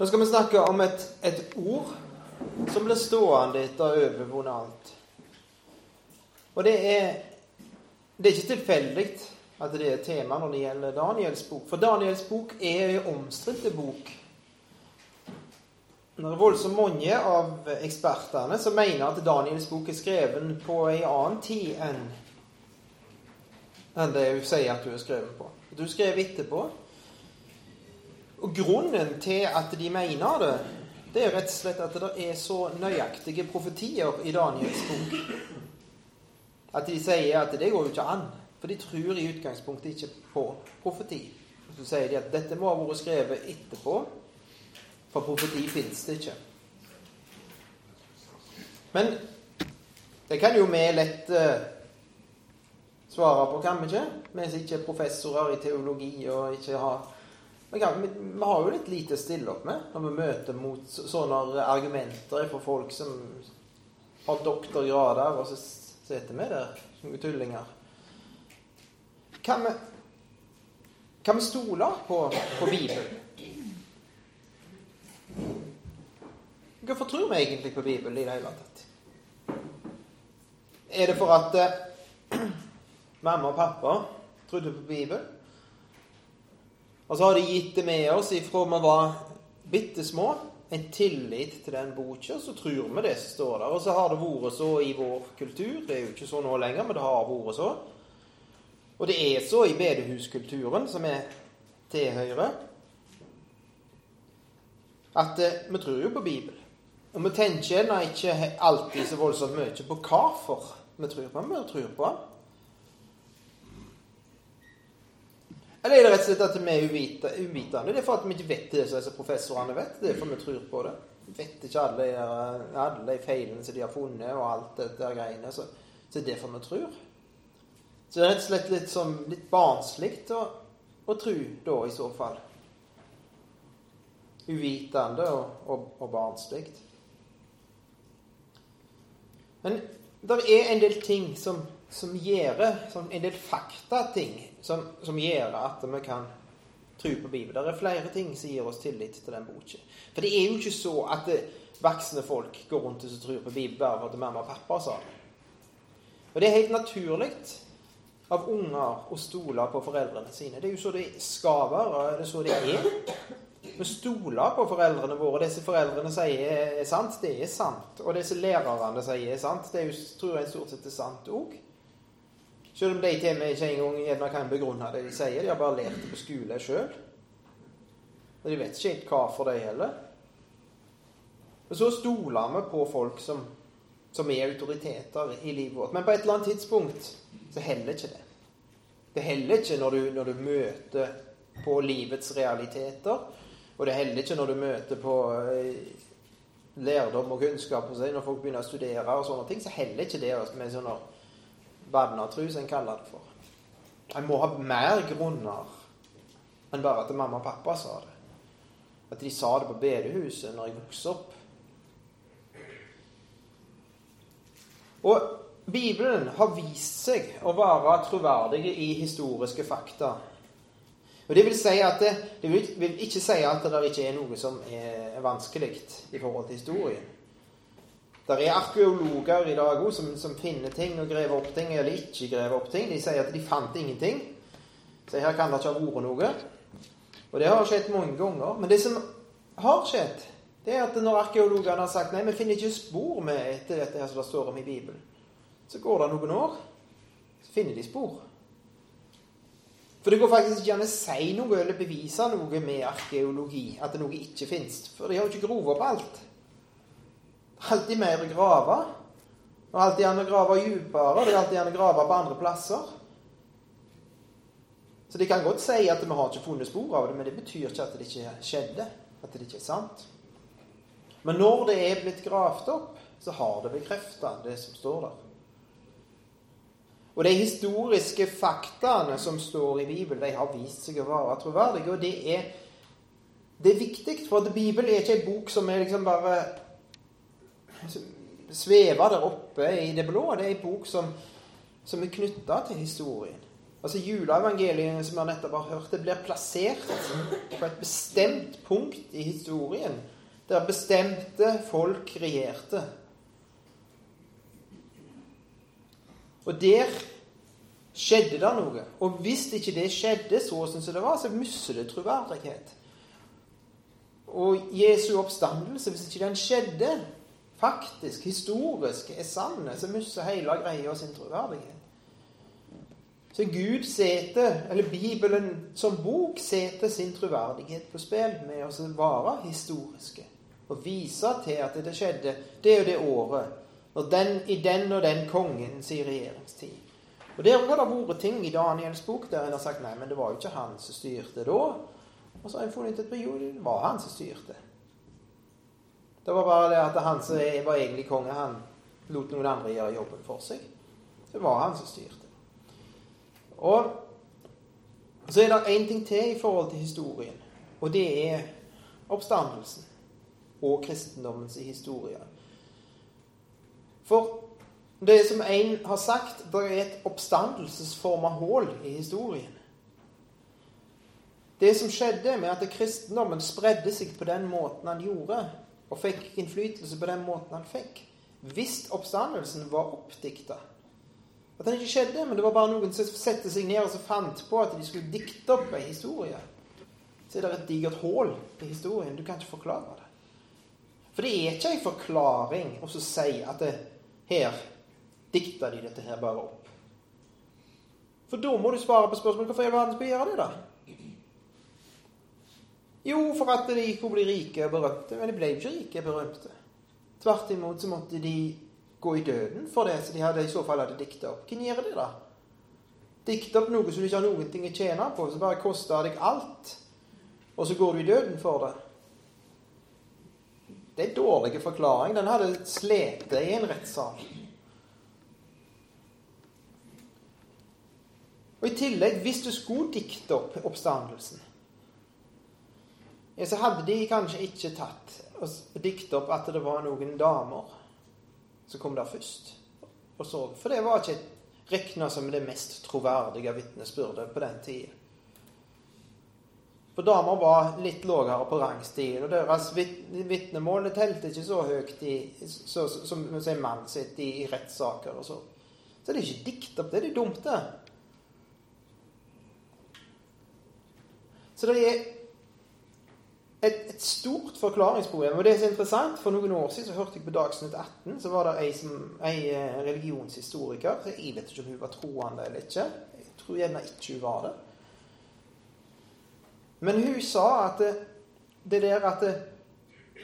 Nå skal vi snakke om et, et ord som blir stående etter å ha overvunnet alt. Og det er, det er ikke tilfeldig at det er tema når det gjelder Daniels bok. For Daniels bok er en omstridt bok. Er voldsomt mange av ekspertene som mener at Daniels bok er skrevet på en annen tid enn enn det hun sier at hun er skrevet på. Hun skrev etterpå. Og grunnen til at de mener det, det er rett og slett at det er så nøyaktige profetier i Daniels bok at de sier at det går jo ikke an. For de tror i utgangspunktet ikke på profeti. Så sier de at dette må ha vært skrevet etterpå, for profeti finnes det ikke. Men det kan jo vi lett uh, svare på, kan vi ikke? Vi som ikke er professorer i teologi og ikke har vi, ja, vi, vi, har jo litt lite å stille opp med når vi møter mot sånne argumenter fra folk som har doktorgrader, og så sitter vi der som tullinger. Kan vi, kan vi stole på, på Bibelen? Hvorfor tror vi egentlig på Bibelen i det hele tatt? Er det for at eh, mamma og pappa trodde på Bibelen? Og så har de gitt det med oss ifra vi var bitte små. En tillit til den boka, så tror vi det som står der. Og så har det vært så i vår kultur. Det er jo ikke så nå lenger, men det har vært så. Og det er så i bedehuskulturen, som er tilhører, at eh, vi tror jo på Bibelen. Og vi tenker ennå ikke alltid så voldsomt mye på hvorfor vi tror på den, vi tror på den. Eller er det rett og slett at vi er uvitende? Det er for at vi ikke vet det som professorene vet. Det er for vi tror på det. Vi vet ikke alle, de feilene som de har funnet, og alt dette greiene. Så, så det er derfor vi tror. Så det er rett og slett litt, sånn, litt barnslig å, å tro da, i så fall. Uvitende og, og, og barnslig. Men det er en del ting som, som gjør En del faktating som, som gjør at vi kan tro på Bibelen. Det er flere ting som gir oss tillit til den boka. For det er jo ikke så at voksne folk går rundt og tror på Bibelen bare fordi mamma og pappa sa det. Og det er helt naturlig av unger å stole på foreldrene sine. Det er jo så det skal være. Det er så det er. Vi stoler på foreldrene våre. Det som foreldrene sier er sant, det er sant. Og det som lærerne sier er sant, det er jo, tror jeg stort sett er sant òg. Selv om de til meg ikke engang kan begrunne det de sier. De har bare lært det på skole sjøl. Og de vet ikke helt for de heller. Og så stoler vi på folk som, som er autoriteter i livet vårt. Men på et eller annet tidspunkt så heller ikke det. Det heller ikke når du, når du møter på livets realiteter. Og det heller ikke når du møter på eh, lærdom og kunnskap og når folk begynner å studere og sånne ting, så heller ikke det med sånne barnetru, som en kaller det for. En må ha mer grunner enn bare at mamma og pappa sa det. At de sa det på bedehuset når jeg vokste opp. Og Bibelen har vist seg å være troverdig i historiske fakta. Og Det vil si at det, det vil ikke si at det ikke er noe som er vanskelig i forhold til historien. Det er arkeologer i dag òg som, som, finner ting og graver opp ting, eller ikke graver opp ting. De sier at de fant ingenting. Så her kan det ikke ha vært noe. Og det har skjedd mange ganger. Men det som har skjedd, det er at når arkeologene har sagt nei, vi finner ikke spor med etter dette her som det står om i Bibelen, så går det noen år, så finner de spor. For det går faktisk ikke an å si noe eller bevise noe med arkeologi, at noe ikke fins. For de har jo ikke grovet opp alt alltid mer å grave. Og alltid gjerne grave dypere. Det alltid gjerne grave på andre plasser. Så de kan godt si at vi har ikke funnet spor av det, men det betyr ikke at det ikke skjedde. At det ikke er sant. Men når det er blitt gravd opp, så har det bekrefta det som står der. Og de historiske faktaene som står i Bibelen, de har vist seg å være troverdige. Og det er, det er viktig, for Bibelen er ikke en bok som er liksom bare svever der oppe i det blå. Det er en bok som, som er knytta til historien. Altså Juleevangeliet som vi nettopp har hørt, det blir plassert på et bestemt punkt i historien der bestemte folk regjerte. Og der skjedde det noe. Og hvis ikke det skjedde så som det var, så mister det troverdighet. Og Jesu oppstandelse, hvis ikke den skjedde faktisk, historisk, er sann, så mister hele greia sin troverdighet. Så Gud setter, eller Bibelen som bok setter sin troverdighet på spill med å være historiske. Og vise til at det skjedde det og det året. Den, I den og den kongens regjeringstid. Og Der har det vært ting i Daniels bok der en har sagt nei, men det var jo ikke han som styrte da. Og så har en funnet ut at det var han som styrte. Det var bare det at han som var egentlig konge, han lot noen andre gjøre jobben for seg. Det var han som styrte. Og så er det én ting til i forhold til historien, og det er oppstandelsen og kristendommens historie. For det som en har sagt, det er et oppstandelsesforma hull i historien. Det som skjedde med at kristendommen spredde seg på den måten han gjorde, og fikk innflytelse på den måten han fikk, hvis oppstandelsen var oppdikta, at den ikke skjedde, men det var bare noen som satte seg ned og fant på at de skulle dikte opp en historie. Så er det et digert hull i historien. Du kan ikke forklare det. For det er ikke en forklaring å si at det, her dikta de dette her bare opp. For da må du svare på spørsmålet hvorfor i verden skal gjøre det, da? Jo, for at de kunne bli rike og berømte. Men de ble ikke rike og berømte. Tvert imot så måtte de gå i døden for det som de hadde, i så fall hadde dikta opp. Hvem gjør det, da? Dikte opp noe som du ikke har noen ting å tjene på, som bare koster deg alt, og så går du i døden for det. Det er en dårlig forklaring. Den hadde slitt i en rettssal. Og i tillegg, hvis du skulle dikte opp oppstandelsen, så hadde de kanskje ikke tatt og dikt opp at det var noen damer som kom der først. Og så, for det var ikke regna som det mest troverdige vitnesbyrdet på den tida. For damer var litt lavere på rangstigen, og deres vitnemål telte ikke så høyt i, så, som en mann sitt i, i rettssaker og så. Så det er ikke dikt opp. Det er det dumt, det. Så det er et, et, stort forklaringsproblem. Og det er så interessant, For noen år siden så hørte jeg på Dagsnytt 18 så var det ei, som, ei eh, religionshistoriker Jeg vet ikke om hun var troende eller ikke. Jeg tror gjerne ikke hun var det. Men hun sa at det, der at det,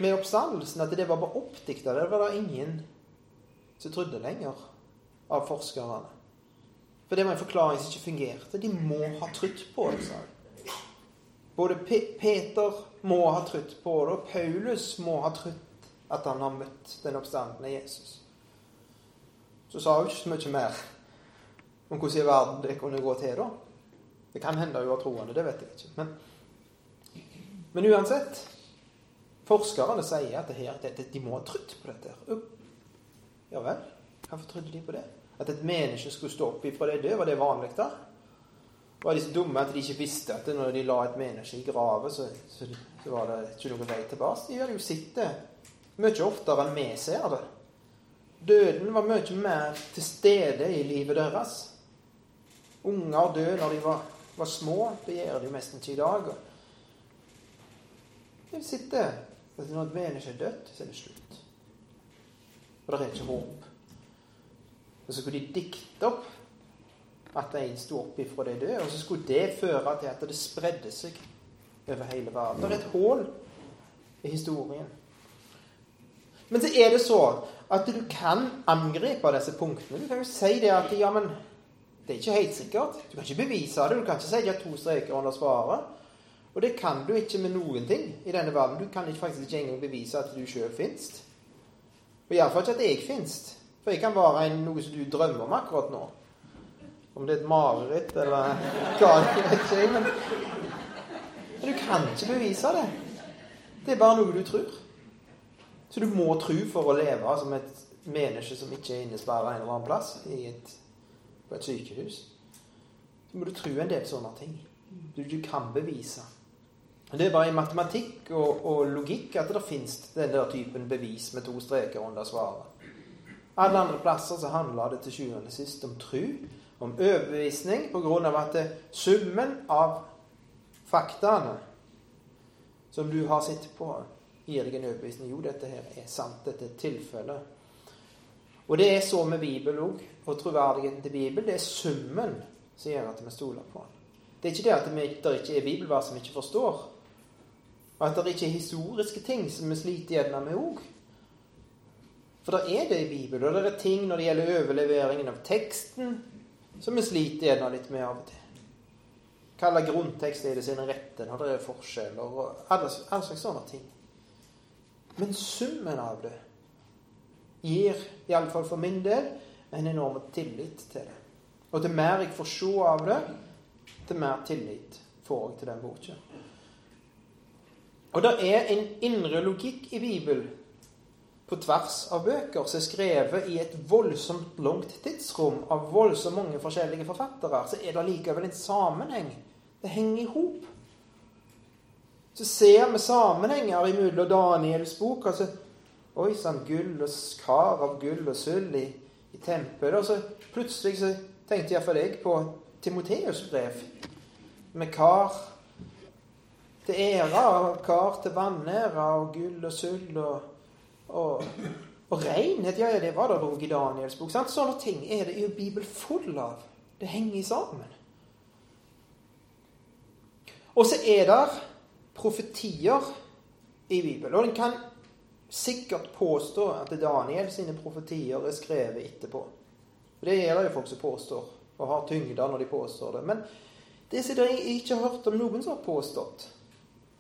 med oppstandelsen at det var bare oppdikta. Det var det ingen som trodde lenger av forskerne. For det var en forklaring som ikke fungerte. De må ha trodd på det, sa hun. Både Peter må ha trodd på det, og Paulus må ha trodd at han har møtt den oppstandende Jesus. Så sa hun ikke så mye mer om hvordan i verden det kunne gå til da. Det kan hende hun var troende, det vet jeg ikke. Men, men uansett Forskerne sier at det her, det, de må ha trodd på dette. Ja vel? Hvorfor trodde de på det? At et menneske skulle stå opp ifra det døde, var det vanlig da? Var de så dumme at de ikke visste at når de la et menneske i grave, så, så, så, var det ikke noen vei tilbake. De hadde jo sett det mye oftere enn vi ser det. Døden var mye mer til stede i livet deres. Unger døde når de var, var små. Det gjør de jo nesten ikke i dag. De sitter Når et menneske er dødt, så er det slutt. Og det er ikke håp. Og så skulle de dikte opp at en sto opp ifra de døde. Og så skulle det føre til at det spredde seg over hele verden. Det er et hull i historien. Men så er det så at du kan angripe disse punktene. Du kan jo si det at ja, men det er ikke helt sikkert. Du kan ikke bevise det. Du kan ikke si de har to streker under svaret. Og det kan du ikke med noen ting i denne verden. Du kan faktisk ikke engang bevise at du sjøl fins. Og iallfall ikke at jeg fins. For jeg kan være noe som du drømmer om akkurat nå. Om det er et mareritt eller hva det vet ikke. Men, men du kan ikke bevise det. Det er bare noe du tror. Så du må tro for å leve som et menneske som ikke er innesperra en eller annen plass et, på et sykehus. Så må du tro en del sånne ting. Du, du kan bevise. Det er bare i matematikk og, og logikk at det fins den der typen bevis med to streker under svaret. Alle andre plasser så handler det til sjuende og sist om tru, om overbevisning, av at summen av faktaene som du har sett på, gir deg en overbevisning. Jo, dette her er sant. Dette er tilfellet. Og det er så med Bibelen òg. Og troverdigheten til Bibelen, det er summen som gjør at vi stoler på den. Det er ikke det at det ikke er bibelvers som vi ikke forstår. Og at det ikke er historiske ting som vi sliter gjerne med òg. For det er det i Bibelen. Og det er ting når det gjelder overleveringen av teksten, som vi sliter gjerne litt med av og til. Kalle grunntekster i det sine rette når det er forskjeller, og alle, alle slags sånne ting. Men summen av det gir, iallfall for min del, en enorm tillit til det. Og til mer jeg får se av det, til mer tillit får jeg til den boka. Og det er en indre logikk i Bibelen på tvers av bøker som er skrevet i et voldsomt langt tidsrom av voldsomt mange forskjellige forfattere, så er det likevel en sammenheng. Det henger i hop. Så ser vi sammenhenger imellom Daniels bok. altså Oi sann, gull og kar av gull og sølv i, i tempelet. Og så plutselig så tenkte iallfall jeg på Timoteus' brev med kar til ære og kar til vanære og gull og sølv og, og, og renhet. Ja, ja, det var det òg i Daniels bok. Sant? Sånne ting er det jo Bibelen full av. Det henger sammen. Og så er det profetier i Bibelen. Og en kan sikkert påstå at Daniel sine profetier er skrevet etterpå. Er det jo folk som påstår, og har tyngder når de påstår det. Men det som jeg ikke har hørt om noen som har påstått,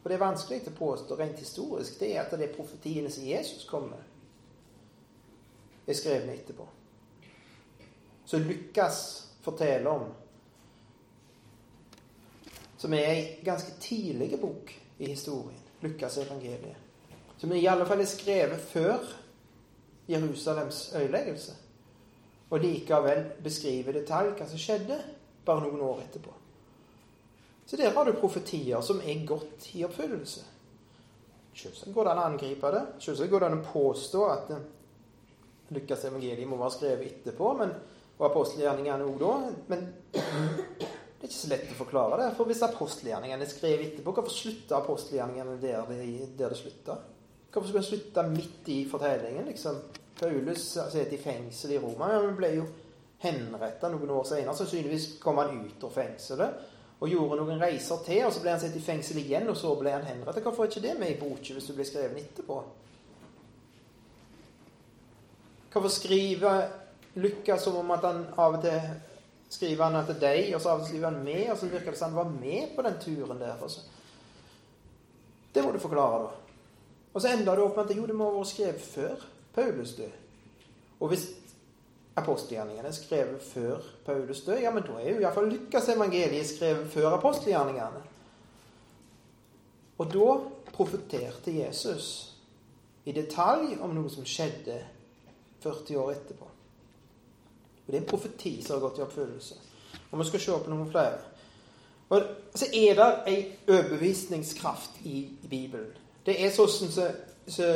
og det er vanskelig å påstå rent historisk, det er at det er profetiene som Jesus kom med, er skrevet etterpå. Så Lukas forteller om Som er ei ganske tidlig bok i historien. Lukas evangeliet. Som i alle fall er skrevet før Jerusalems øyeleggelse, Og likevel beskriver detalj hva som skjedde bare noen år etterpå. Så der har du profetier som er godt i oppfyllelse. Selvsagt går det an å angripe det. Selvsagt går det an å påstå at eh, Lukas evangelium må være skrevet etterpå, men, og apostelgjerningene òg da. Men det er ikke så lett å forklare det. For hvis apostelgjerningene er skrevet etterpå, hvorfor slutter apostelgjerningene der det, der det slutter? Hvorfor skulle en slutte midt i fortellingen? liksom? Paulus sitter i fengsel i Roma. Men ble jo henretta noen år senere. Sannsynligvis kom han ut av fengselet og gjorde noen reiser til, og så ble han satt i fengsel igjen, og så ble han henrettet. Hvorfor er ikke det med i boka hvis du blir skrevet etterpå? Hvorfor skriver Lukas som om at han av og til skriver han at det er deg, og så av og til skriver han med, og så virker det som han var med på den turen der. Altså. Det må du forklare, da. Og så ender det opp med at jo, det må ha vært skrevet før Paulus død. Og hvis apostelgjerningene er skrevet før Paulus død, ja, men da er jo iallfall Lukas evangeliet skrevet før apostelgjerningene. Og da profeterte Jesus i detalj om noe som skjedde 40 år etterpå. Og Det er en profeti som har gått i oppfyllelse. Og vi skal se på noen flere. Og så er det ei overbevisningskraft i Bibelen. Det er sånn som så, så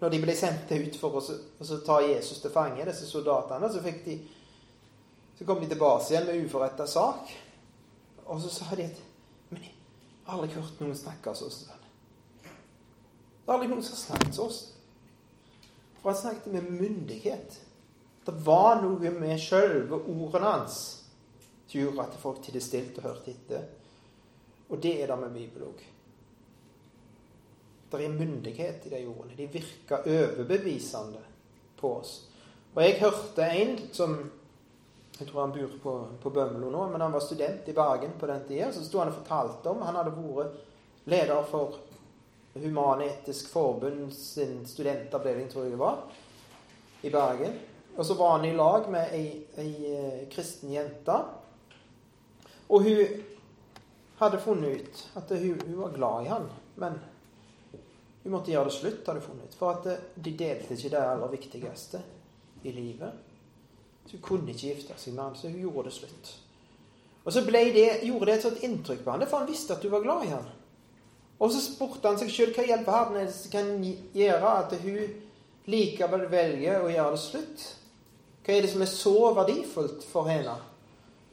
når de ble sendt ut for å, å ta Jesus til fange, disse soldatene, så, de, så kom de tilbake igjen med uforretta sak. Og så sa de at Men jeg har aldri hørt noen snakke sånn. Det er aldri noen som har snakket sånn. For han snakket med myndighet. Det var noe med sjølve ordene hans som gjorde at folk tidde stilt og hørte etter. Og det er det med Bibelen òg. Det er myndighet i de ordene. De virker overbevisende på oss. Og jeg hørte en som Jeg tror han bor på, på Bømlo nå, men han var student i Bergen på den tida. Så sto han og fortalte om Han hadde vært leder for Human-Etisk Forbund sin studentavdeling, tror jeg det var, i Bergen. Og så var han i lag med ei, ei eh, kristen jente. Og hun hadde funnet ut at hun, hun var glad i han, men hun måtte gjøre det slutt, har du funnet ut. For at eh, de delte ikke det aller viktigste i livet. Så hun kunne ikke gifte seg med han, så hun gjorde det slutt. Og så det, gjorde det et sånt inntrykk på han, for han visste at hun var glad i han. Og så spurte han seg sjøl hva hjelp har kan gjøre at hun likevel velger å gjøre det slutt. Hva er det som er så verdifullt for henne?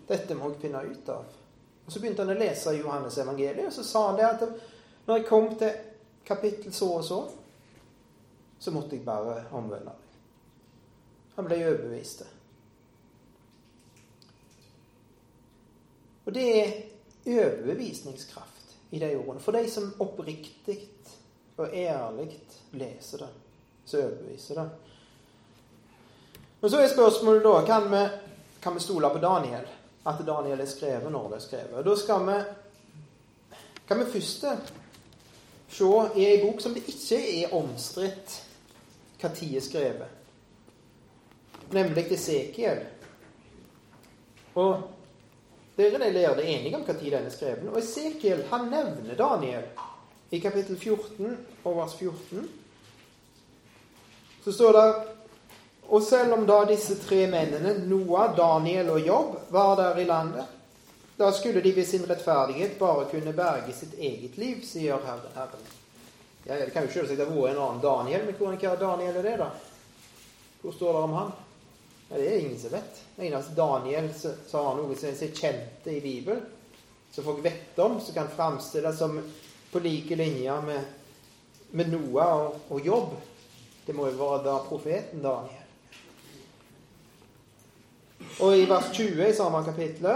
Dette må jeg finne ut av. Og Så begynte han å lese Johannes evangeliet, og så sa han det at når jeg kom til kapittel så og så, så måtte jeg bare omvende meg. Han ble overbevist. Og det er overbevisningskraft i de ordene. For de som oppriktig og ærlig leser det, så overbeviser det. Men så er spørsmålet da kan vi, kan vi stole på Daniel? At Daniel er skrevet når det er skrevet. Da skal vi, kan vi først se i ei bok som det ikke er omstridt når er skrevet, nemlig Esekiel. Og dere de lærde enige om når den er skrevet. Og Esekiel han nevner Daniel i kapittel 14 og vers 14. Så står det Og selv om da disse tre mennene, Noah, Daniel og Jobb, var der i landet, da skulle de ved sin rettferdighet bare kunne berge sitt eget liv, sier Herren. Ja, det kan jo selvsagt ha vært en annen Daniel, men hvordan er Daniel er det, da? Hvor står det om han? Ja, det er ingen som vet. Eneste Daniel har noe som er kjent i Bibelen, som folk vet om, som kan framstilles som på like linje med, med Noah og, og Jobb. Det må jo være da profeten Daniel. Og i vers 20 i samme kapittel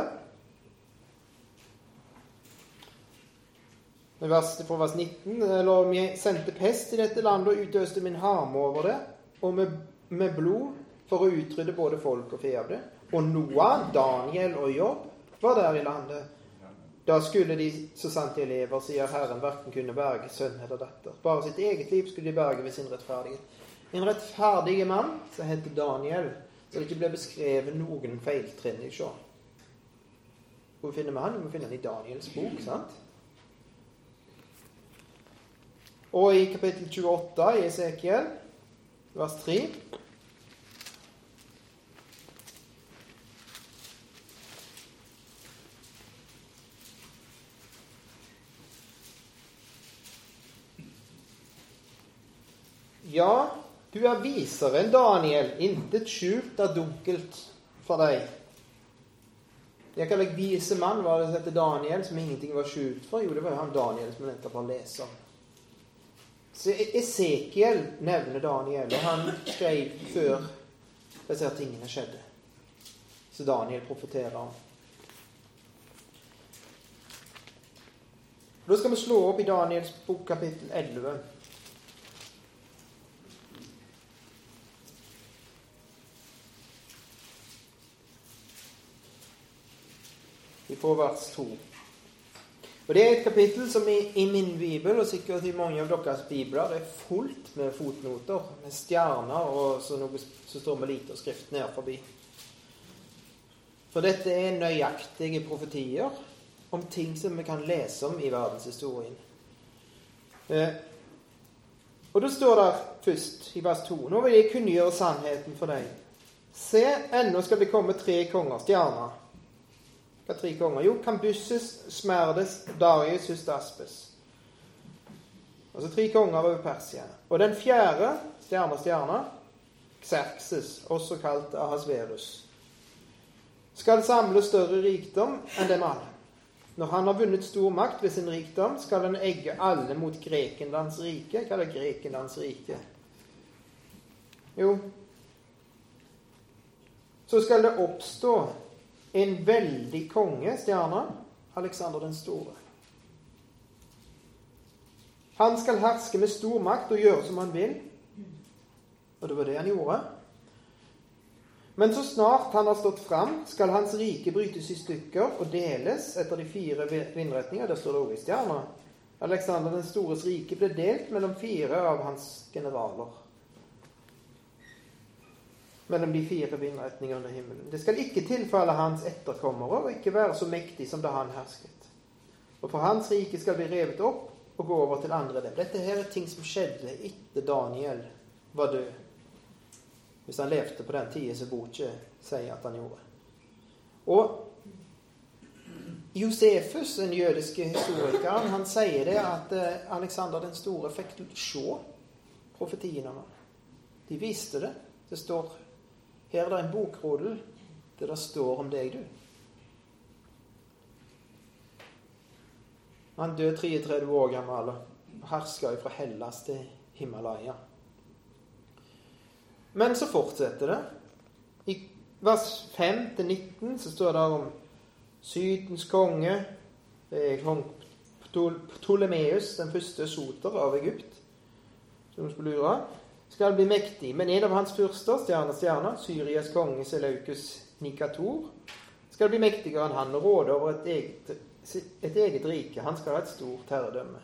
vers, fra vers 19 Eller vi sendte pest i dette landet og utøste min harme over det, og med, med blod for å utrydde både folk og fe av det. Og Noah, Daniel og Jobb var der i landet. Da skulle de, så sant de lever, sier Herren, verken kunne berge sønn eller datter. Bare sitt eget liv skulle de berge ved sin rettferdighet. En rettferdig mann som heter Daniel, så det ikke ble beskrevet noen feiltrinn i sjå. Hvor finner vi han? Vi finner han i Daniels bok. sant? Og i kapittel 28 i Esekiel, vers 3 Ja, du er visere enn Daniel. Intet skjult er dunkelt for deg. Jeg kaller deg vise mann, var det som heter Daniel, som ingenting var skjult for? Jo, det var jo han Daniel som nettopp har lest om. Så Esekiel nevner Daniel, og han skrev før disse tingene skjedde. Så Daniel profeterer om. Da skal vi slå opp i Daniels bok kapittel 11. Vi får vers 2. Og Det er et kapittel som i, i, min bibel, og sikkert i mange av deres bibler, er fullt med fotnoter, med stjerner og så noe som står med lite skrift ned forbi. For dette er nøyaktige profetier om ting som vi kan lese om i verdenshistorien. Eh, og da står det først i vers 2.: Nå vil jeg kunngjøre sannheten for deg. Se, ennå skal det komme tre konger, stjerner hva tre konger? Jo, Kambusses, Smerdes, Darius, Hustaspes. Altså tre konger over Persia. Og den fjerde, stjerne, stjerne, Xerxes, også kalt Ahasverus, skal samle større rikdom enn dem alle. Når han har vunnet stor makt ved sin rikdom, skal han egge alle mot Grekenlands rike. Hva er Grekenlands rike? Jo, så skal det oppstå en veldig konge, stjerne, Alexander den store. Han skal herske med stor makt og gjøre som han vil. Og det var det han gjorde. Men så snart han har stått fram, skal hans rike brytes i stykker og deles etter de fire vindretninger. Der står det også i stjerna. Alexander den stores rike ble delt mellom fire av hans generaler mellom de fire vindretninger under himmelen. Det skal ikke tilfalle hans etterkommere og ikke være så mektig som da han hersket. Og for hans rike skal bli revet opp og gå over til andre dem. Dette her er ting som skjedde etter Daniel var død. Hvis han levde på den tida som boka sier at han gjorde. Og Josefus, den jødiske historikeren, han sier det at eh, Alexander den store fikk se profetiene om. De viste det. Det står Her er det en bokrådel der det står om deg, du. Han døde 33 år gammel og herska fra Hellas til Himalaya. Men så fortsetter det. I vers 5-19 så står det om Sydens konge. Er kong Ptolemeus, den første soter av Egypt, som skulle lure, skal bli mektig. Men en av hans fyrster, stjerne, stjerne, Syrias konge Seleukus Nikator, skal bli mektigere enn han og råde over et eget, et eget rike. Han skal ha et stort herredømme.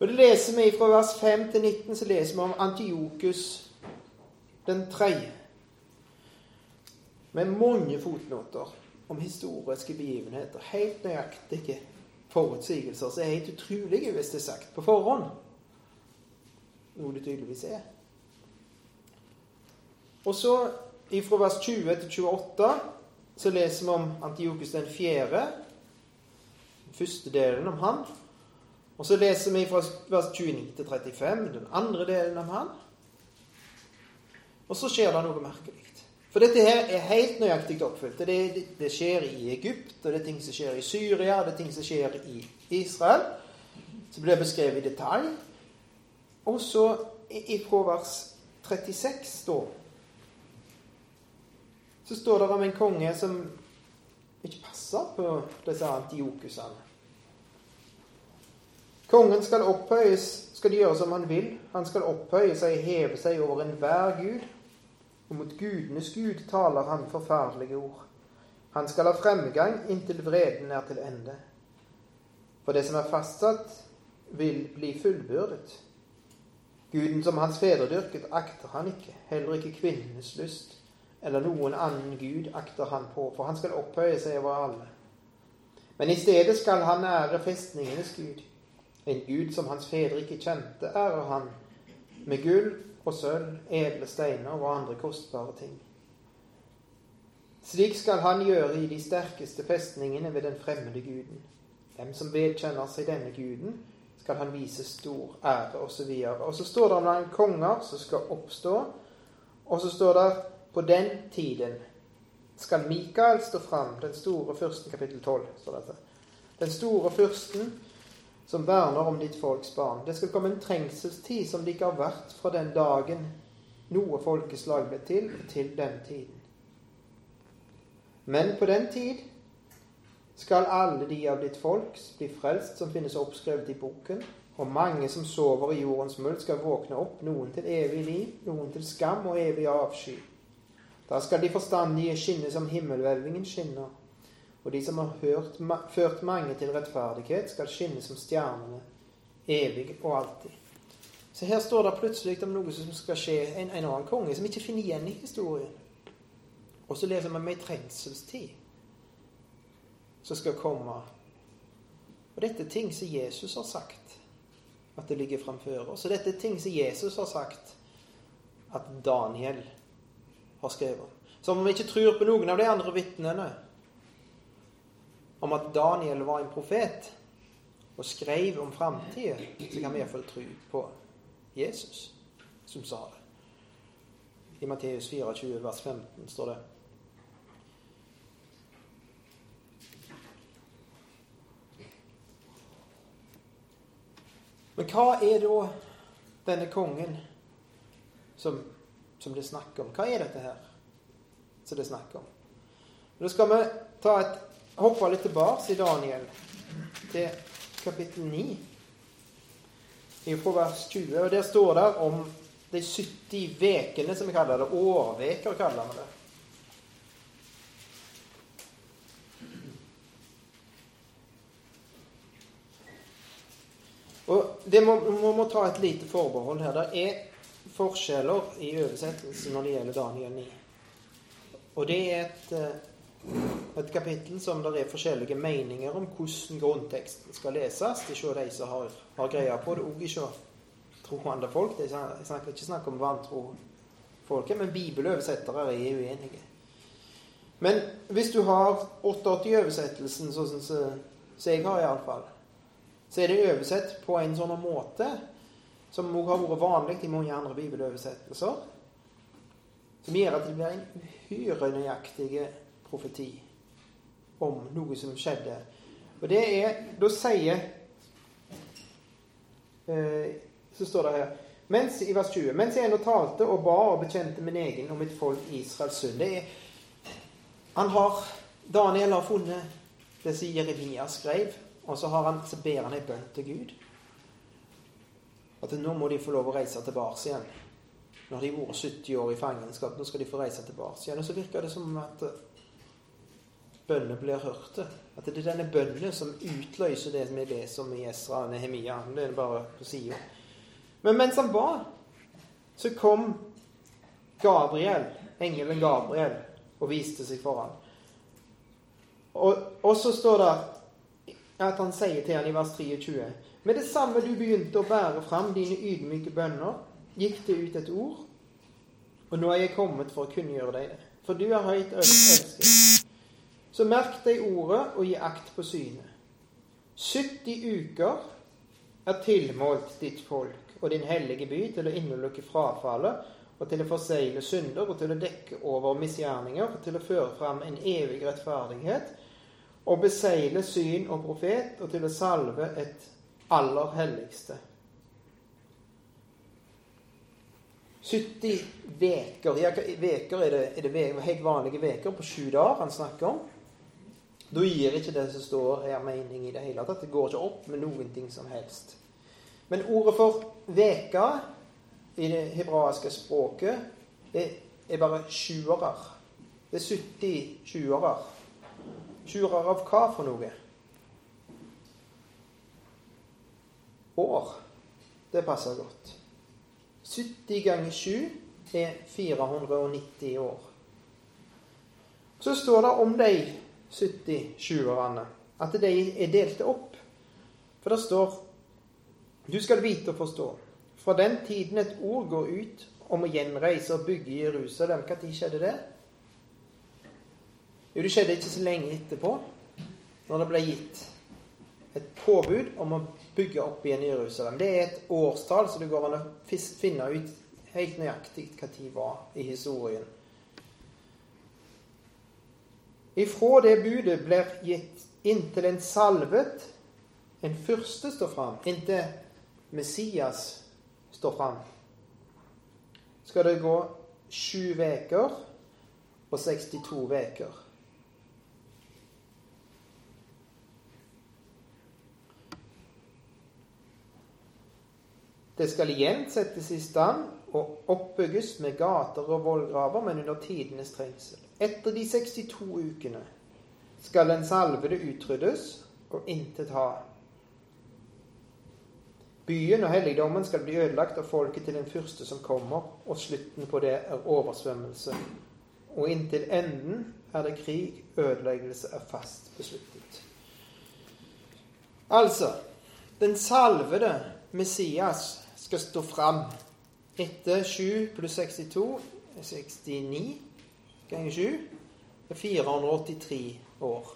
Og det leser vi Fra vers 5 til 19 så leser vi om Antiokus den tredje. Med mange fotnoter om historiske begivenheter. Helt nøyaktige forutsigelser som er helt utrolige hvis det er sagt på forhånd. Noe det tydeligvis er. Og så fra vers 20 til 28 så leser vi om Antiokus den fjerde. Første delen om han. Og så leser vi fra vers 29 til 35 den andre delen om han. Og så skjer det noe merkelig. For dette her er helt nøyaktig oppfylt. Det, det, det, skjer i Egypt, og det er ting som skjer i Syria, og det er ting som skjer i Israel. Som blir beskrevet i detalj. Og så ifra vers 36 da, så står det om en konge som ikke passer på disse antiokusene. Kongen skal opphøyes, skal gjøre som han vil. Han skal opphøye seg, heve seg over enhver gud og mot gudenes Gud taler han forferdelige ord. Han skal ha fremgang inntil vreden er til ende. For det som er fastsatt, vil bli fullbyrdet. Guden som hans fedre dyrket, akter han ikke, heller ikke kvinnenes lyst, eller noen annen gud akter han på, for han skal opphøye seg over alle. Men i stedet skal han ære festningenes gud. En gud som hans fedre ikke kjente, ærer han med gull og sølv, edle steiner og andre kostbare ting. Slik skal han gjøre i de sterkeste festningene ved den fremmede guden. Dem som vedkjenner seg denne guden, skal han vise stor ære, osv. Og, og så står det om noen konger som skal oppstå, og så står det på den tiden skal Mikael stå fram, den store fyrsten, kapittel 12. står dette. Den store fyrsten som verner om ditt folks barn. Det skal komme en trengselstid som det ikke har vært fra den dagen noe folkeslag ble til, til den tiden. Men på den tid skal alle de av ditt folk bli frelst som finnes oppskrevet i boken, og mange som sover i jordens muld, skal våkne opp, noen til evig liv, noen til skam og evig avsky. Da skal de forstandige skinne som himmelhvelvingen skinner, og de som har hørt, ført mange til rettferdighet, skal skinne som stjernene, evig og alltid. Så her står det plutselig om noe som skal skje en, en annen konge, som ikke finner igjen i historien. Og så leser vi om ei trengselstid som skal komme. Og dette er ting som Jesus har sagt at det ligger framfor oss. Og dette er ting som Jesus har sagt at Daniel har skrevet. Så om vi ikke tror på noen av de andre vitnene, om at Daniel var en profet og skrev om framtida, så kan vi iallfall tro på Jesus som sa det. I Matteus 24, vers 15 står det Men hva er da denne kongen som, som det er snakk om? Hva er dette her som det er snakk om? Da skal vi ta et hoppe litt tilbake i Daniel, til kapittel 9, fra vers 20. og Der står det om de 70 vekene, som vi kaller det. Årveker kaller vi det. Og det må, må, må ta et lite forbehold her. Det er forskjeller i oversettelsen når det gjelder Daniel 9. Og det er et eh, et kapittel som det er forskjellige meninger om hvordan grunnteksten skal leses. Det er de som har, har greia på det, òg ikke troende folk. Jeg snakker ikke snakk om vantro folket, men bibeloversettere er uenige. Men hvis du har 88-oversettelsen, sånn som jeg har iallfall, så er det oversett på en sånn måte som òg har vært vanlig i mange andre bibeloversettelser, som gjør at det blir en uhyre nøyaktig profeti om noe som skjedde. Og det er Da sier eh, Så står det her mens, I vers 20. Mens jeg ennå talte og ba og bekjente min egen og mitt folk Israels synd. Det er Han har Daniel har funnet det som Jeremia skrev, og så, han, så ber han ei bønn til Gud. At nå må de få lov å reise tilbake igjen. Nå har de vært 70 år i fangenskap, nå skal de få reise tilbake igjen. Og så virker det som at bønner blir hørte. At det er denne bønnen som utløser det vi leser om i Esra og Nehemia. Det er bare på sida. Men mens han ba, så kom Gabriel, engelen Gabriel, og viste seg for ham. Og, og så står det at han sier til han i vers 23 Med det samme du begynte å bære fram dine ydmyke bønner, gikk det ut et ord, og nå er jeg kommet for å kunngjøre deg det. For du er høyt elsket. Så merk deg ordet og gi akt på synet. 70 uker er tilmålt ditt folk og din hellige by til å innelukke frafallet og til å forsegle synder og til å dekke over misgjerninger og til å føre fram en evig rettferdighet og besegle syn og profet og til å salve et aller helligste. 70 veker. Ja, veker er det, er det helt vanlige veker på sju dager han snakker om. Da gir ikke det som står her, mening i det hele tatt. Det går ikke opp med noen ting som helst. Men ordet for veka i det hebraiske språket det er bare sjuere. Det er 70 sjuerer. Sjuerer av hva for noe? År. Det passer godt. 70 ganger 7 er 490 år. Så står det om de 70-sjuerne. At de er delte opp. For det står Du skal vite og forstå. Fra den tiden et ord går ut om å gjenreise og bygge Jerusalem, når skjedde det? Jo, det skjedde ikke så lenge etterpå, når det ble gitt et påbud om å bygge opp igjen Jerusalem. Det er et årstall, så det går an å finne ut helt nøyaktig hva tid var i historien. Ifra det budet blir gitt inntil en salvet, en fyrste, står fram, inntil Messias står fram, skal det gå sju uker og 62 uker. Det skal igjen settes i stand og oppbygges med gater og vollgraver, men under tidenes trengsel. Etter de 62 ukene skal den salvede utryddes og intet ha. Byen og helligdommen skal bli ødelagt av folket til den første som kommer, og slutten på det er oversvømmelse. Og inntil enden er det krig, ødeleggelse er fast besluttet. Altså Den salvede Messias skal stå fram etter 7 pluss 62 er 69 ganger 7 er 483 år.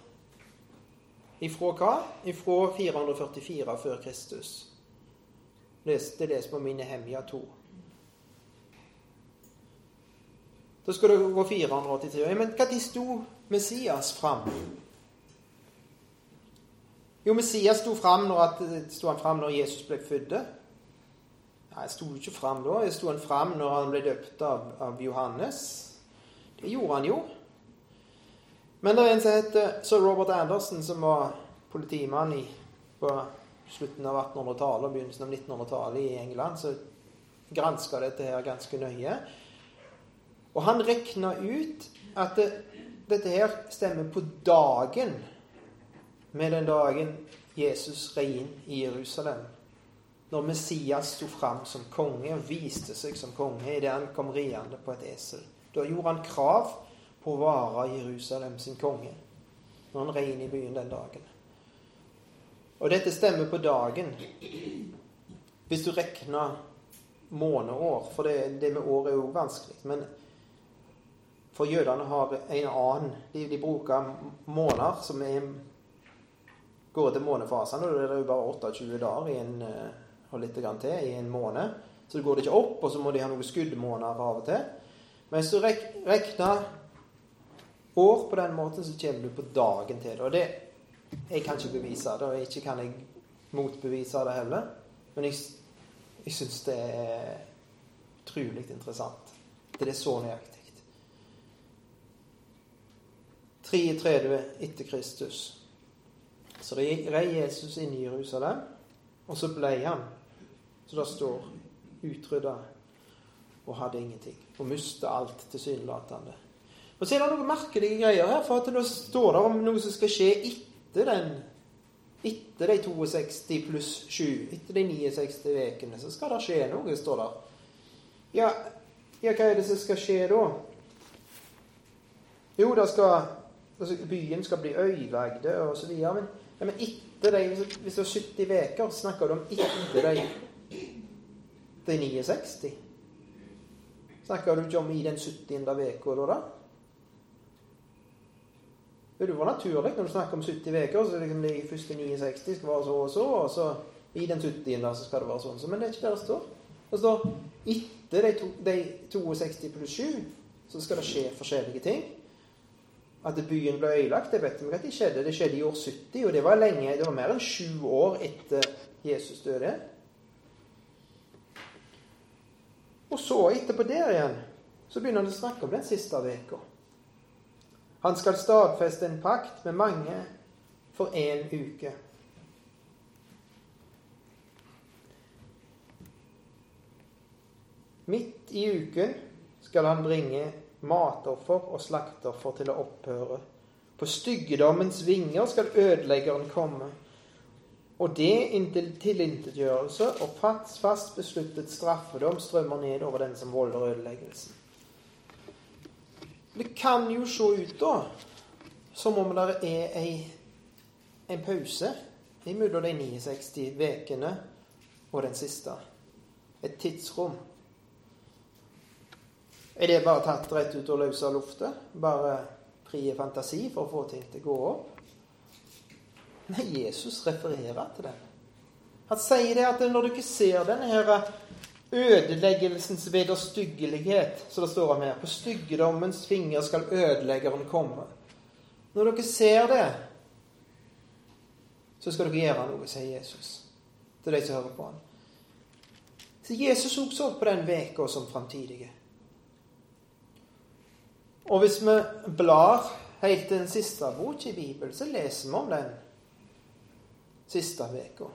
Ifra hva? Ifra 444 før Kristus. Det leser på mine hemja 2. Da skal det gå 483 Men når sto Messias fram? Jo, Messias sto fram når, når Jesus ble født. Jeg sto ikke fram da. Jeg sto han fram når han ble døpt av, av Johannes. Det gjorde han jo. Men det er en som heter sir Robert Anderson, som var politimann i, på slutten av 1800-tallet og begynnelsen av 1900-tallet i England, som granska dette her ganske nøye. Og han regna ut at det, dette her stemmer på dagen med den dagen Jesus rei inn i Jerusalem. Når Messias sto fram som konge og viste seg som konge idet han kom riende på et esel. Da gjorde han krav på å være Jerusalem sin konge når han rei inn i byen den dagen. Og dette stemmer på dagen. Hvis du regner måneår, for det, det med år er jo vanskelig. Men For jødene har en annen De, de bruker måneder som er, går til månefasene. og Det er jo bare 28 dager i en, eh, og litt til i en måned. Så går det ikke opp, og så må de ha noen skuddmåneder av og til. Men hvis du rek, regner år på den måten, så kommer du på dagen til det. Og det Jeg kan ikke bevise det, og ikke kan jeg motbevise det heller. Men jeg, jeg syns det er utrolig interessant. Det er så nøyaktig. 33 etter Kristus. Så rei Jesus inn i Jerusalem, og så ble han, så det står, utrydda og hadde ingenting. Og mista alt tilsynelatende. Og så er det noen merkelige greier her, for at det står det om noe som skal skje etter den etter de 62 pluss 7, etter de 69 ukene, så skal det skje noe, står det. Ja, ja, hva er det som skal skje da? Jo, det skal altså, byen skal bli ødelagt osv. Men, ja, men etter de, hvis det er 70 uker, snakker du om etter de, de 69? Snakker du ikke om i den 70. uka da? Det var naturlig når du snakker om 70 uker, så liksom de første 69 skal være så og så, og så i den 70. så skal det være sånn. Men det er ikke det det står. Det står etter de, to, de 62 pluss 7 så skal det skje forskjellige ting. At byen ble ødelagt, det vet vi at det skjedde. Det skjedde i år 70, og det var lenge, det var mer enn sju år etter Jesus døde. Og så, etterpå der igjen, så begynner han å snakke om den siste uka. Han skal stadfeste en pakt med mange for én uke. Midt i uken skal han bringe matoffer og slaktoffer til å opphøre. På styggedommens vinger skal ødeleggeren komme. Og det tilintetgjørelse og fast, besluttet straffedom strømmer ned over den som volder ødeleggelsen. Det kan jo se ut da som om det er ei, en pause mellom de 69 ukene og den siste. Et tidsrom. Er det bare tatt rett ut og løs av lufta? Bare frie fantasi for å få ting til å gå opp? Nei, Jesus refererer til det. Han sier det at når du ikke ser denne her ødeleggelsens vederstyggelighet, så det står om her På styggedommens finger skal ødeleggeren komme. Når dere ser det, så skal dere gjøre noe, sier Jesus til de som hører på ham. Så Jesus også så på den veka som framtidige. Og hvis vi blar helt til den siste boka i Bibelen, så leser vi om den siste uka.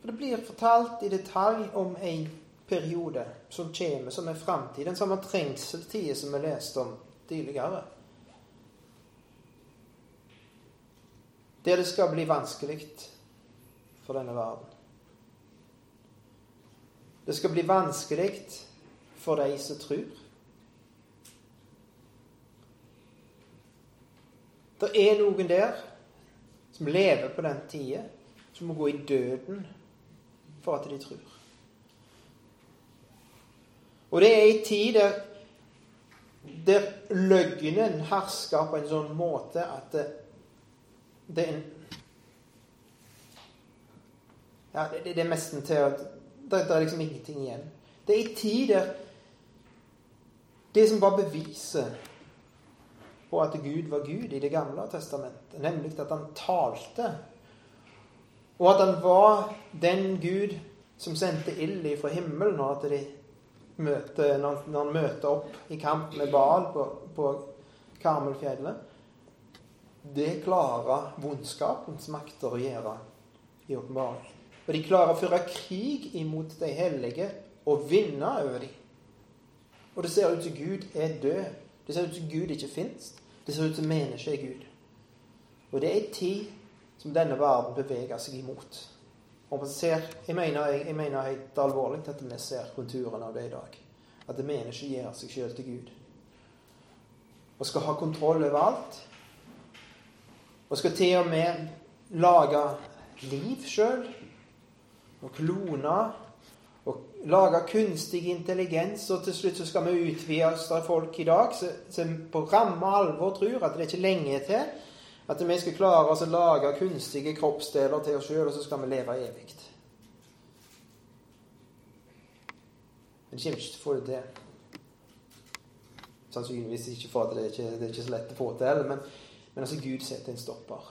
For det blir fortalt i detalj om en periode som kommer, som er framtid. Den samme trengselstida som vi leste om tidligere. Der det skal bli vanskelig for denne verden. Det skal bli vanskelig for de som tror. Det er noen der som lever på den tida, som må gå i døden for at de tror. Og det er ei tid der, der løgnen hersker på en sånn måte at det, det er en Ja, det, det er nesten til at det, det er liksom ingenting igjen. Det er ei tid der det som var beviset på at Gud var Gud i Det gamle testamentet, nemlig at han talte. Og at han var den Gud som sendte ild fra himmelen når, at de møter, når, han møter opp i kamp med Baal på, på Karmelfjellet. Det klarer vondskapens makter å gjøre i åpenbaringen. Og de klarer å føre krig imot de hellige og vinne over dem. Og det ser ut som Gud er død. Det ser ut som Gud ikke fins. Det ser ut som mennesket er Gud. Og det er en tid som denne verden beveger seg imot. Og ser, jeg, mener, jeg, jeg mener helt alvorlig at vi ser konturene av det i dag. At det mennesket gir seg sjøl til Gud. Og skal ha kontroll over alt. Og skal til og med lage liv sjøl. Og klone. Og lage kunstig intelligens, og til slutt så skal vi utvide oss av folk i dag som på ramme alvor tror at det er ikke lenge til at vi skal klare oss å lage kunstige kroppsdeler til oss sjøl, og så skal vi leve evig. Men det kommer ikke til å få det til. Sannsynligvis ikke for at det ikke det er ikke så lett å få til, men, men altså Gud setter en stopper.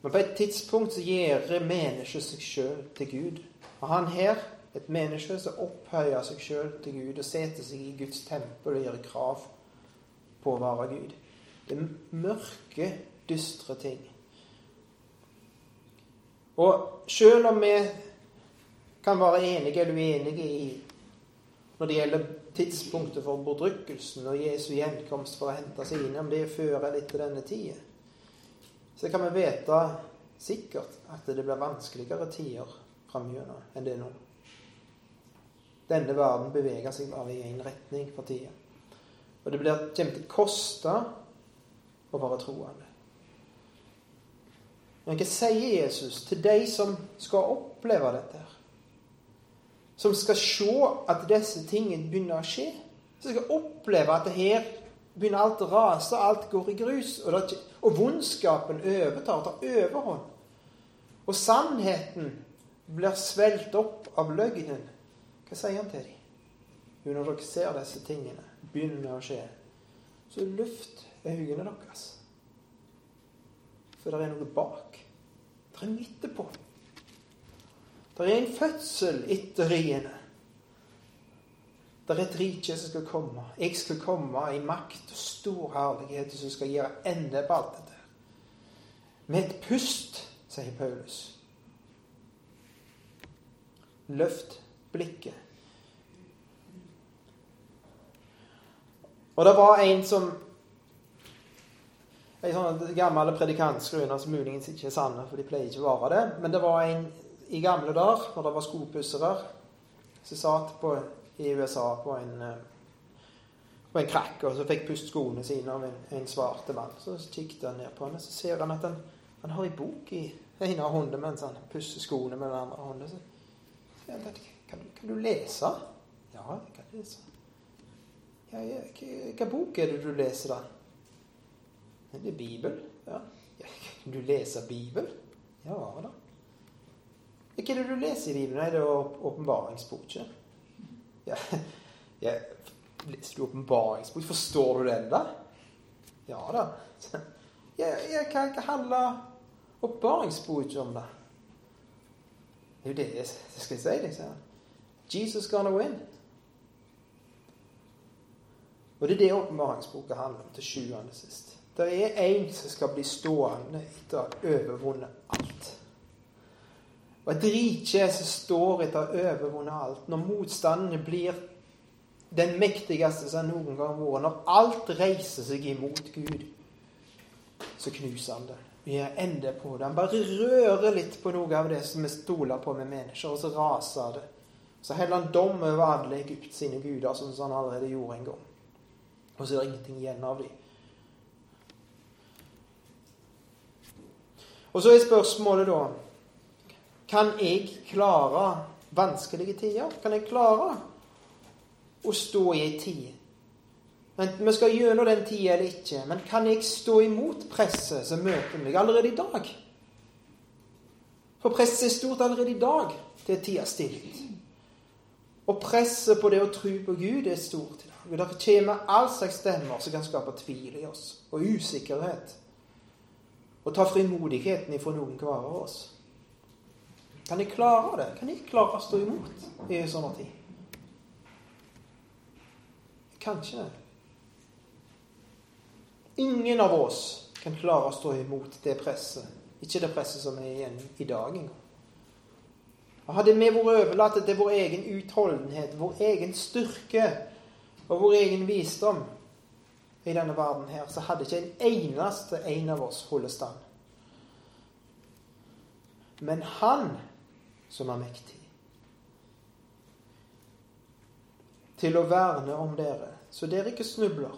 Men på et tidspunkt så gjør mennesket seg sjøl til Gud. Og han her et menneske som opphøyer seg sjøl til Gud og setter seg i Guds tempel og gjør krav på å være Gud. Det er mørke, dystre ting. Og sjøl om vi kan være enige eller uenige i når det gjelder tidspunktet for bordrykkelsen og Jesu gjenkomst for å hente seg inn, om det er før eller etter denne tida, så kan vi vite sikkert at det blir vanskeligere tider framover enn det er nå. Denne verden beveger seg bare i én retning for tida. Og det blir, kommer til å koste å være troende. Men hva sier Jesus til de som skal oppleve dette? Som skal se at disse tingene begynner å skje? Som skal oppleve at her begynner alt å rase, alt går i grus, og, det, og vondskapen overtar, og tar overhånd. Og sannheten blir svelt opp av løgnen. Hva sier han til dem? Jo, når dere ser disse tingene begynne å skje, så luft øynene deres. For det er noe bak. Det er midt på. Det er en fødsel etter riene. Det er et rike som skal komme. Jeg skal komme i makt og stor herlighet som skal gjøre ende på alt dette. Med et pust, sier Paulus. Løft blikket. Og det var en som En sånn gammel predikantskruner som muligens ikke er sanne, for de pleier ikke å være det. Men det var en i gamle dager, når det var skopussere, som satt på, i USA på en, på en krakk og så fikk pust skoene sine av en, en svarte mann. Så kikket han ned på henne, så ser han at han, han har en bok i ene hånda mens han pusser skoene med den andre hånda. Så kan, kan, du lese? Ja, jeg kan lese. Ja, ja, hva bok er det du leser, da? Det er Bibel. Ja. Kan du lese Bibel? Ja da. Hva er det du leser i Bibelen? Nei, det er åpenbaringsboken. Ja, ja, leser du åpenbaringsbok? Forstår du den, da? Ja da. Ja, ja, hva, hva handler åpenbaringsboken om, da? Det er jo det jeg skal si. liksom. Jesus gonna win. Og det er det åpenbaringsboka handler om til sjuende sist. Det er en som skal bli stående etter å ha overvunnet alt. Og et rike som står etter å ha overvunnet alt. Når motstanden blir den mektigste som noen gang har vært. Når alt reiser seg imot Gud, så knuser han det. Vi er ende på det. Han bare rører litt på noe av det som vi stoler på med mennesker, og så raser det. Så heller han dom over alle Egypt sine guder, sånn som han allerede gjorde en gang. Og så er det ingenting igjen av dem. Og så er spørsmålet da Kan jeg klare vanskelige tider? Kan jeg klare å stå i ei tid? Enten vi skal gjennom den tida eller ikke. Men kan jeg stå imot presset som møter meg allerede i dag? For presset er stort allerede i dag. Det er tida stilt. Og presset på det å tro på Gud er stort. Det kommer all slags stemmer som kan skape tvil i oss, og usikkerhet. Og ta frimodigheten ifra noen hver av oss. Kan jeg klare det? Kan jeg klare å stå imot i en sånn tid? Kanskje. Ingen av oss kan klare å stå imot det presset. Ikke det presset som er igjen i dag engang. Hadde vi vært overlatt til vår egen utholdenhet, vår egen styrke, og vår egen visdom i denne verden her, så hadde ikke en eneste en av oss holdt stand. Men Han som er mektig til å verne om dere, så dere ikke snubler,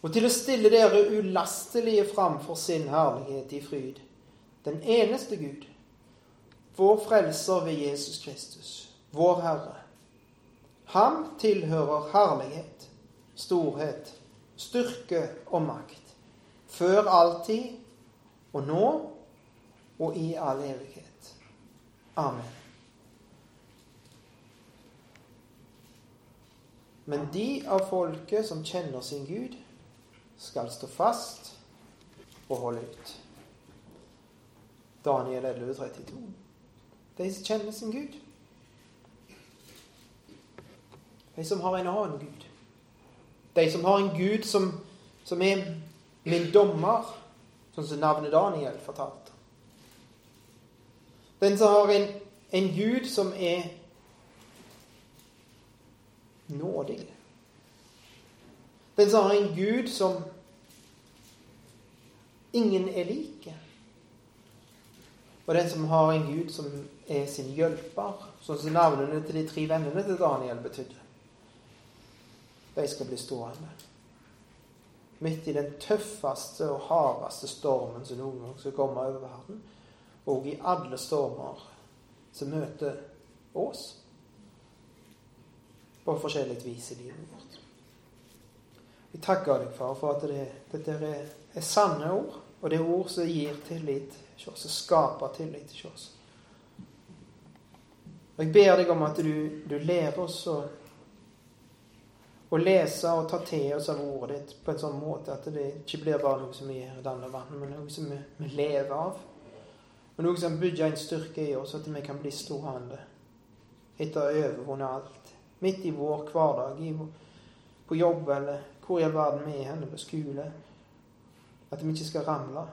og til å stille dere ulastelige framfor sin herlighet i fryd, den eneste Gud, vår frelser ved Jesus Kristus, vår Herre. Ham tilhører herlighet, storhet, styrke og makt, før alltid og nå og i all evighet. Amen. Men de av folket som kjenner sin Gud, skal stå fast og holde ut. Daniel 11, 32. De som kjenner sin Gud. De som har en annen Gud. De som har en Gud som, som er min dommer, sånn som navnet Daniel fortalte. Den som har en, en Gud som er nådig. Den som har en Gud som ingen er like. Og den som har en Gud som er sin hjelper, sånn som navnene til de tre vennene til Daniel betydde. De skal bli stående. Midt i den tøffeste og hardeste stormen som noen gang skal komme over verden, og i alle stormer som møter oss på forskjellig vis i livet vårt. Vi takker deg, far, for at det, dette er, er sanne ord. Og det er ord som gir tillit til oss, som skaper tillit til oss. Og Jeg ber deg om at du, du lærer oss å, å, lese og ta til oss av ordet ditt på en sånn måte at det ikke blir bare noe som vi gjør i denne verden, men noe som vi, vi lever av. Og noe som bygger en styrke i oss, at vi kan bli stående etter å ha overvunnet alt. Midt i vår hverdag, i, på jobb eller hvor i all verden vi er henne på skole. At vi ikke skal ramle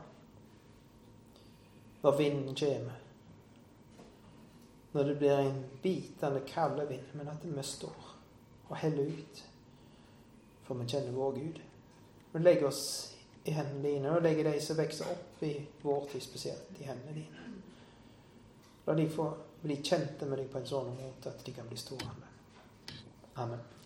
når vinden kommer. Når det blir en bitende kald vind, men at vi står og heller ut. For vi kjenner vår Gud. Vi legger oss i hendene dine, og legger de som vokser opp i vår tid spesielt, i hendene dine. La de få bli kjente med deg på en sånn måte at de kan bli stående. Amen.